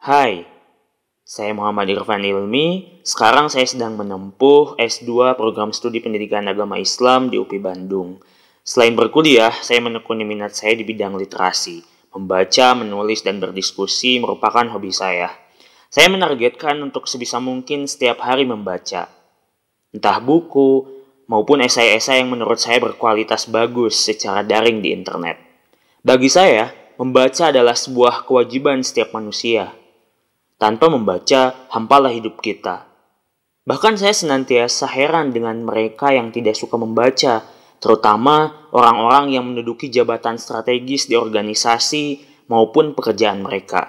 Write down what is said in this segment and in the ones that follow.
Hai, saya Muhammad Irfan Ilmi. Sekarang saya sedang menempuh S2 Program Studi Pendidikan Agama Islam di UPI Bandung. Selain berkuliah, saya menekuni minat saya di bidang literasi. Membaca, menulis, dan berdiskusi merupakan hobi saya. Saya menargetkan untuk sebisa mungkin setiap hari membaca. Entah buku, maupun esai-esai yang menurut saya berkualitas bagus secara daring di internet. Bagi saya, Membaca adalah sebuah kewajiban setiap manusia. Tanpa membaca, hampalah hidup kita. Bahkan saya senantiasa heran dengan mereka yang tidak suka membaca, terutama orang-orang yang menduduki jabatan strategis di organisasi maupun pekerjaan mereka.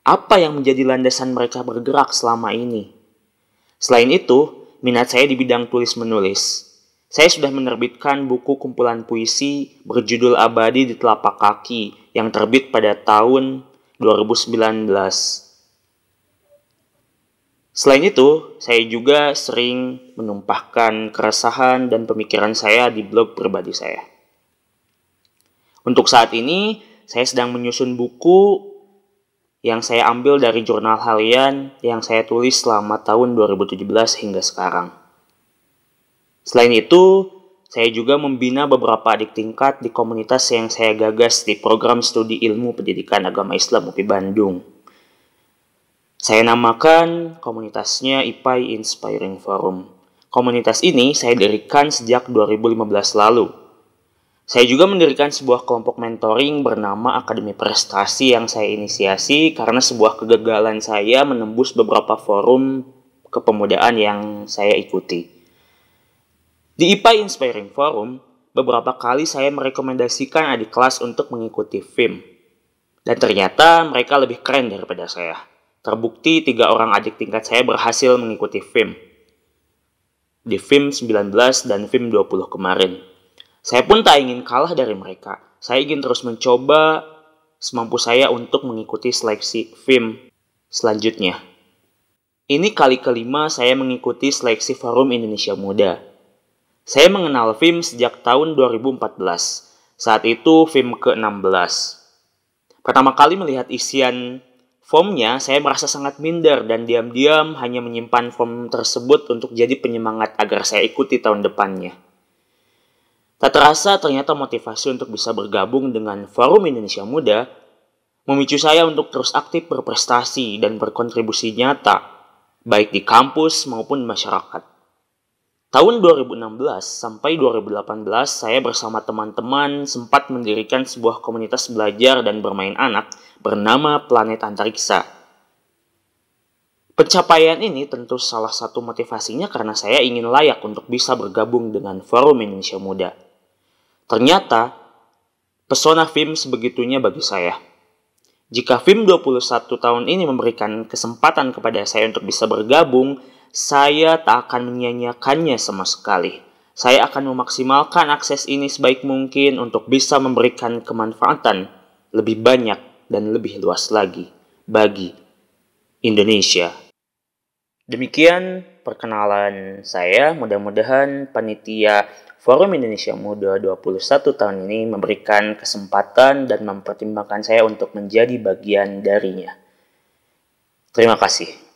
Apa yang menjadi landasan mereka bergerak selama ini? Selain itu, minat saya di bidang tulis-menulis. Saya sudah menerbitkan buku kumpulan puisi berjudul Abadi di Telapak Kaki yang terbit pada tahun 2019. Selain itu, saya juga sering menumpahkan keresahan dan pemikiran saya di blog pribadi saya. Untuk saat ini, saya sedang menyusun buku yang saya ambil dari jurnal harian yang saya tulis selama tahun 2017 hingga sekarang. Selain itu, saya juga membina beberapa adik tingkat di komunitas yang saya gagas di program studi ilmu pendidikan agama Islam UPI Bandung. Saya namakan komunitasnya IPAI Inspiring Forum. Komunitas ini saya dirikan sejak 2015 lalu. Saya juga mendirikan sebuah kelompok mentoring bernama Akademi Prestasi yang saya inisiasi karena sebuah kegagalan saya menembus beberapa forum kepemudaan yang saya ikuti. Di IPA Inspiring Forum, beberapa kali saya merekomendasikan adik kelas untuk mengikuti FIM. Dan ternyata mereka lebih keren daripada saya. Terbukti tiga orang adik tingkat saya berhasil mengikuti FIM. Di FIM 19 dan FIM 20 kemarin. Saya pun tak ingin kalah dari mereka. Saya ingin terus mencoba semampu saya untuk mengikuti seleksi FIM selanjutnya. Ini kali kelima saya mengikuti seleksi Forum Indonesia Muda. Saya mengenal film sejak tahun 2014. Saat itu film ke-16. Pertama kali melihat isian formnya, saya merasa sangat minder dan diam-diam hanya menyimpan form tersebut untuk jadi penyemangat agar saya ikuti tahun depannya. Tak terasa ternyata motivasi untuk bisa bergabung dengan Forum Indonesia Muda memicu saya untuk terus aktif berprestasi dan berkontribusi nyata, baik di kampus maupun masyarakat. Tahun 2016 sampai 2018 saya bersama teman-teman sempat mendirikan sebuah komunitas belajar dan bermain anak bernama Planet Antariksa. Pencapaian ini tentu salah satu motivasinya karena saya ingin layak untuk bisa bergabung dengan Forum Indonesia Muda. Ternyata, pesona film sebegitunya bagi saya. Jika film 21 tahun ini memberikan kesempatan kepada saya untuk bisa bergabung, saya tak akan menyanyiakannya sama sekali. Saya akan memaksimalkan akses ini sebaik mungkin untuk bisa memberikan kemanfaatan lebih banyak dan lebih luas lagi bagi Indonesia. Demikian perkenalan saya. Mudah-mudahan panitia Forum Indonesia Muda 21 tahun ini memberikan kesempatan dan mempertimbangkan saya untuk menjadi bagian darinya. Terima kasih.